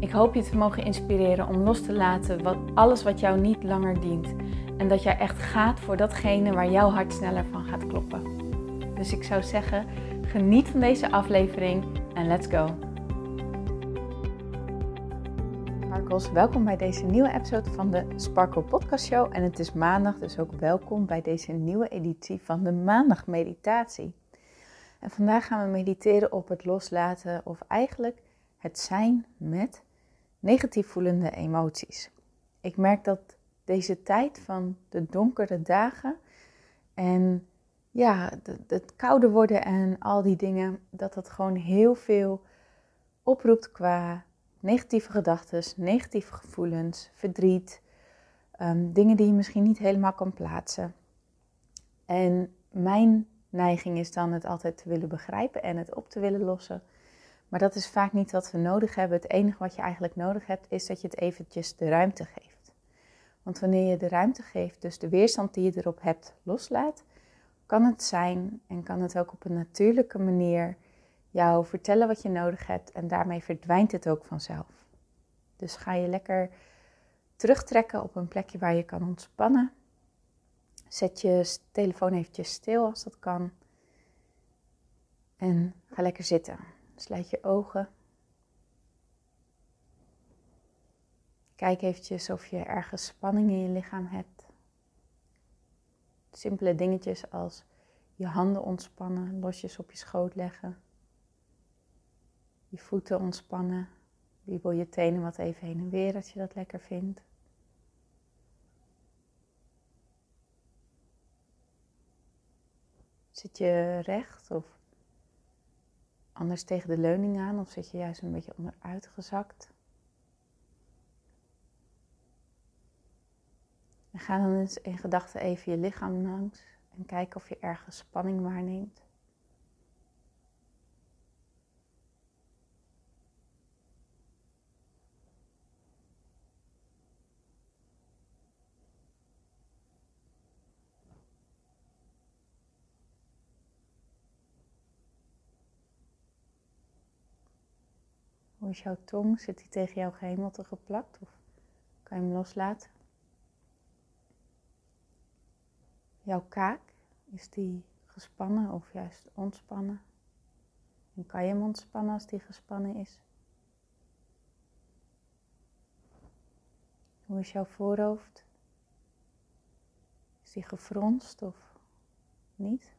Ik hoop je te mogen inspireren om los te laten wat, alles wat jou niet langer dient. En dat jij echt gaat voor datgene waar jouw hart sneller van gaat kloppen. Dus ik zou zeggen, geniet van deze aflevering en let's go. Sparkles, welkom bij deze nieuwe episode van de Sparkle Podcast Show. En het is maandag, dus ook welkom bij deze nieuwe editie van de Maandag Meditatie. En vandaag gaan we mediteren op het loslaten of eigenlijk het zijn met negatief voelende emoties. Ik merk dat deze tijd van de donkere dagen en ja, het koude worden en al die dingen, dat dat gewoon heel veel oproept qua negatieve gedachten, negatieve gevoelens, verdriet, um, dingen die je misschien niet helemaal kan plaatsen. En mijn neiging is dan het altijd te willen begrijpen en het op te willen lossen. Maar dat is vaak niet wat we nodig hebben. Het enige wat je eigenlijk nodig hebt, is dat je het eventjes de ruimte geeft. Want wanneer je de ruimte geeft, dus de weerstand die je erop hebt, loslaat, kan het zijn en kan het ook op een natuurlijke manier jou vertellen wat je nodig hebt en daarmee verdwijnt het ook vanzelf. Dus ga je lekker terugtrekken op een plekje waar je kan ontspannen. Zet je telefoon eventjes stil als dat kan. En ga lekker zitten. Sluit je ogen. Kijk eventjes of je ergens spanning in je lichaam hebt. Simpele dingetjes als je handen ontspannen, losjes op je schoot leggen. Je voeten ontspannen. Wiebel je tenen wat even heen en weer als je dat lekker vindt. Zit je recht of anders tegen de leuning aan of zit je juist een beetje onderuit gezakt. En ga dan eens in gedachten even je lichaam langs en kijk of je ergens spanning waarneemt. Hoe is jouw tong? Zit die tegen jouw gehemelte geplakt of kan je hem loslaten? Jouw kaak, is die gespannen of juist ontspannen? En kan je hem ontspannen als die gespannen is? Hoe is jouw voorhoofd? Is die gefronst of niet?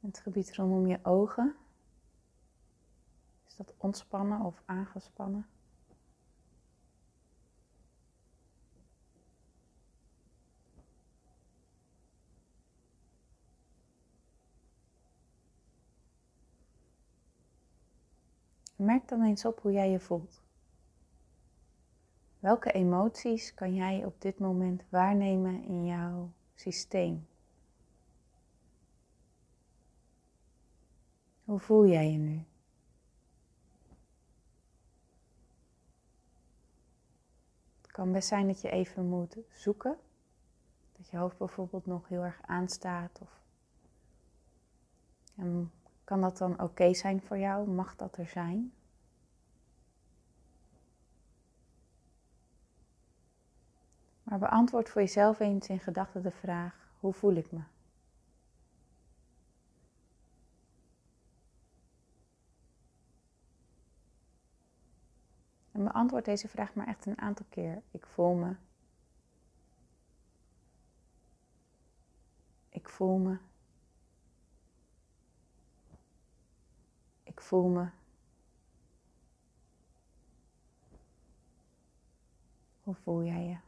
Het gebied rondom je ogen. Is dat ontspannen of aangespannen? Merk dan eens op hoe jij je voelt. Welke emoties kan jij op dit moment waarnemen in jouw systeem? Hoe voel jij je nu? Het kan best zijn dat je even moet zoeken. Dat je hoofd bijvoorbeeld nog heel erg aanstaat. Of... En kan dat dan oké zijn voor jou? Mag dat er zijn? Maar beantwoord voor jezelf eens in gedachten de vraag: hoe voel ik me? En beantwoord deze vraag maar echt een aantal keer. Ik voel me. Ik voel me. Ik voel me. Hoe voel jij je?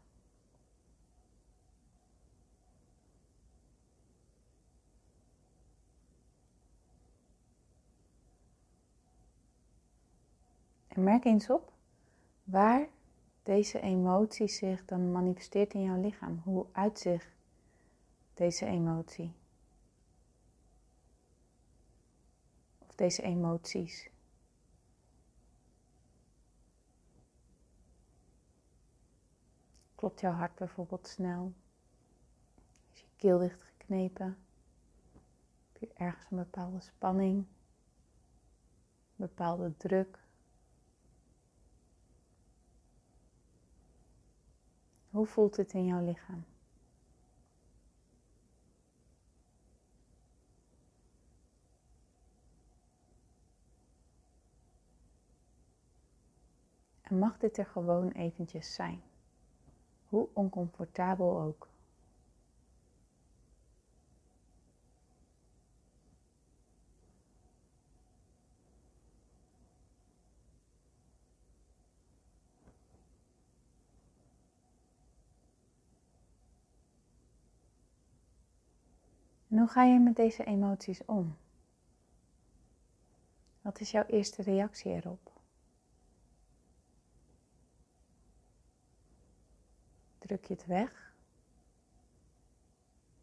En merk eens op waar deze emotie zich dan manifesteert in jouw lichaam. Hoe uitzicht deze emotie? Of deze emoties? Klopt jouw hart bijvoorbeeld snel? Is je keel dicht geknepen? Heb je ergens een bepaalde spanning? Een bepaalde druk? Hoe voelt het in jouw lichaam? En mag dit er gewoon eventjes zijn? Hoe oncomfortabel ook. En hoe ga je met deze emoties om? Wat is jouw eerste reactie erop? Druk je het weg?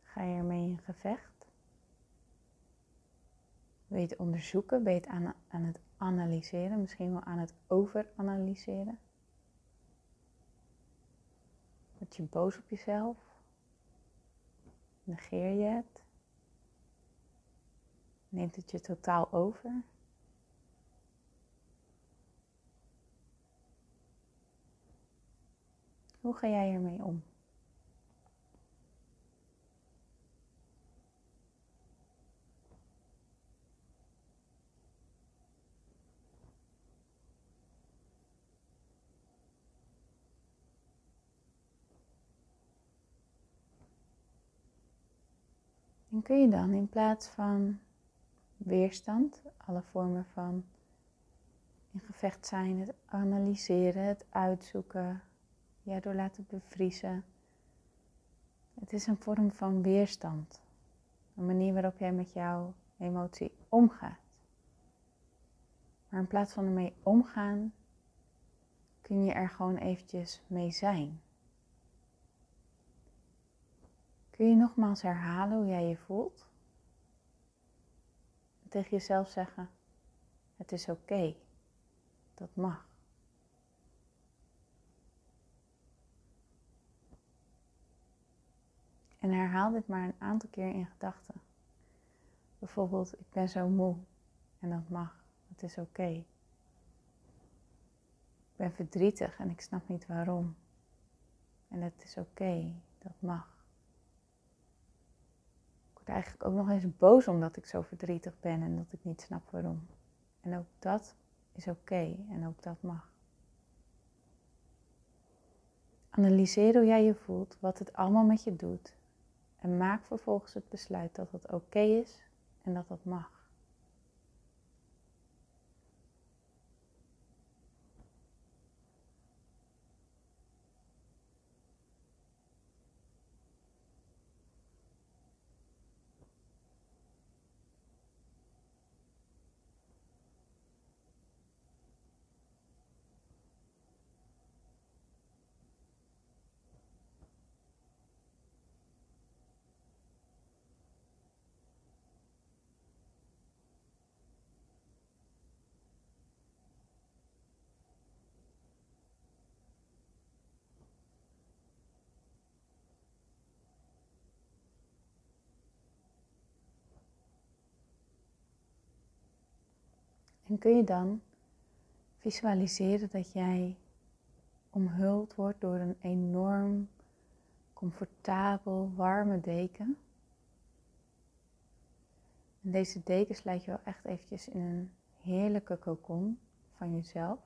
Ga je ermee in gevecht? Wil je het onderzoeken? Ben je het aan, aan het analyseren? Misschien wel aan het overanalyseren? Word je boos op jezelf? Negeer je het? Neemt het je totaal over? Hoe ga jij ermee om? En kun je dan in plaats van weerstand, alle vormen van in gevecht zijn, het analyseren, het uitzoeken, ja, door laten bevriezen. Het is een vorm van weerstand. Een manier waarop jij met jouw emotie omgaat. Maar in plaats van ermee omgaan, kun je er gewoon eventjes mee zijn. Kun je nogmaals herhalen hoe jij je voelt? En tegen jezelf zeggen: Het is oké, dat mag. En herhaal dit maar een aantal keer in gedachten. Bijvoorbeeld, ik ben zo moe en dat mag. Het is oké. Ik ben verdrietig en ik snap niet waarom. En het is oké, dat mag. Eigenlijk ook nog eens boos omdat ik zo verdrietig ben en dat ik niet snap waarom. En ook dat is oké en ook dat mag. Analyseer hoe jij je voelt, wat het allemaal met je doet en maak vervolgens het besluit dat het oké is en dat dat mag. En kun je dan visualiseren dat jij omhuld wordt door een enorm comfortabel, warme deken. En deze deken sluit je wel echt eventjes in een heerlijke kokon van jezelf.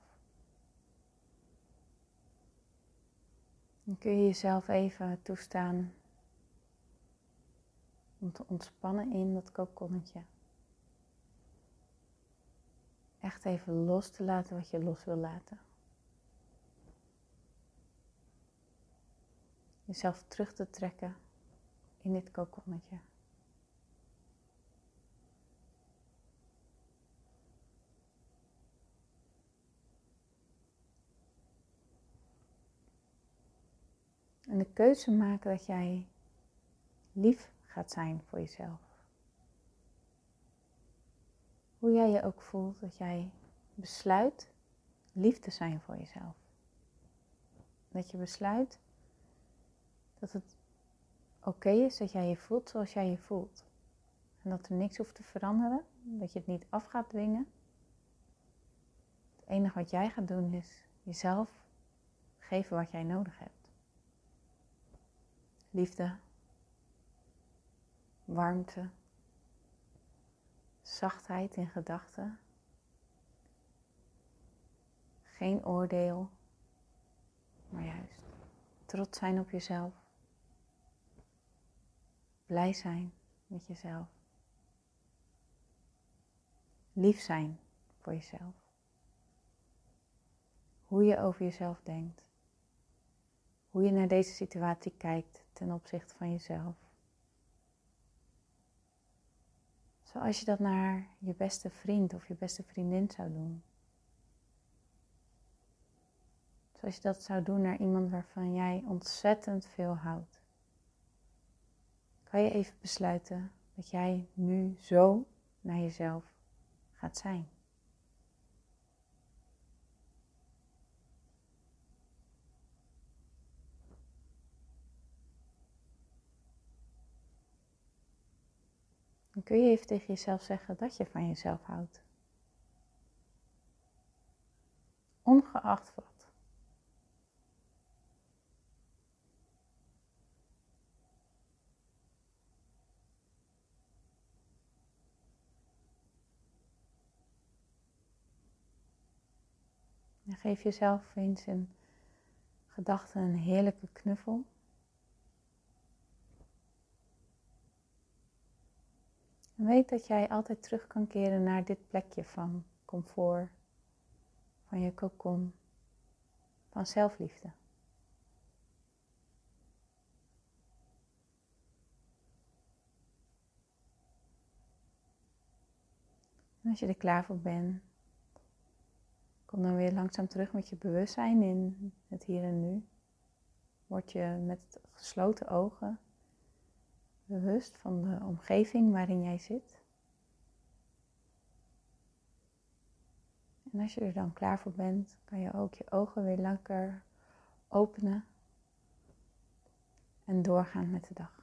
Dan kun je jezelf even toestaan om te ontspannen in dat kokonnetje echt even los te laten wat je los wil laten. Jezelf terug te trekken in dit kokonnetje. En de keuze maken dat jij lief gaat zijn voor jezelf. Hoe jij je ook voelt, dat jij besluit lief te zijn voor jezelf. Dat je besluit dat het oké is dat jij je voelt zoals jij je voelt. En dat er niks hoeft te veranderen, dat je het niet af gaat dwingen. Het enige wat jij gaat doen is jezelf geven wat jij nodig hebt. Liefde, warmte, zachtheid in gedachten, geen oordeel, maar juist trots zijn op jezelf, blij zijn met jezelf, lief zijn voor jezelf, hoe je over jezelf denkt, hoe je naar deze situatie kijkt ten opzichte van jezelf. Zoals je dat naar je beste vriend of je beste vriendin zou doen. Zoals je dat zou doen naar iemand waarvan jij ontzettend veel houdt. Kan je even besluiten dat jij nu zo naar jezelf gaat zijn. Dan kun je even tegen jezelf zeggen dat je van jezelf houdt. Ongeacht wat. Geef jezelf eens in gedachten een heerlijke knuffel. Weet dat jij altijd terug kan keren naar dit plekje van comfort, van je cocon, van zelfliefde. En als je er klaar voor bent, kom dan weer langzaam terug met je bewustzijn in het hier en nu. Word je met gesloten ogen bewust van de omgeving waarin jij zit. En als je er dan klaar voor bent, kan je ook je ogen weer lekker openen en doorgaan met de dag.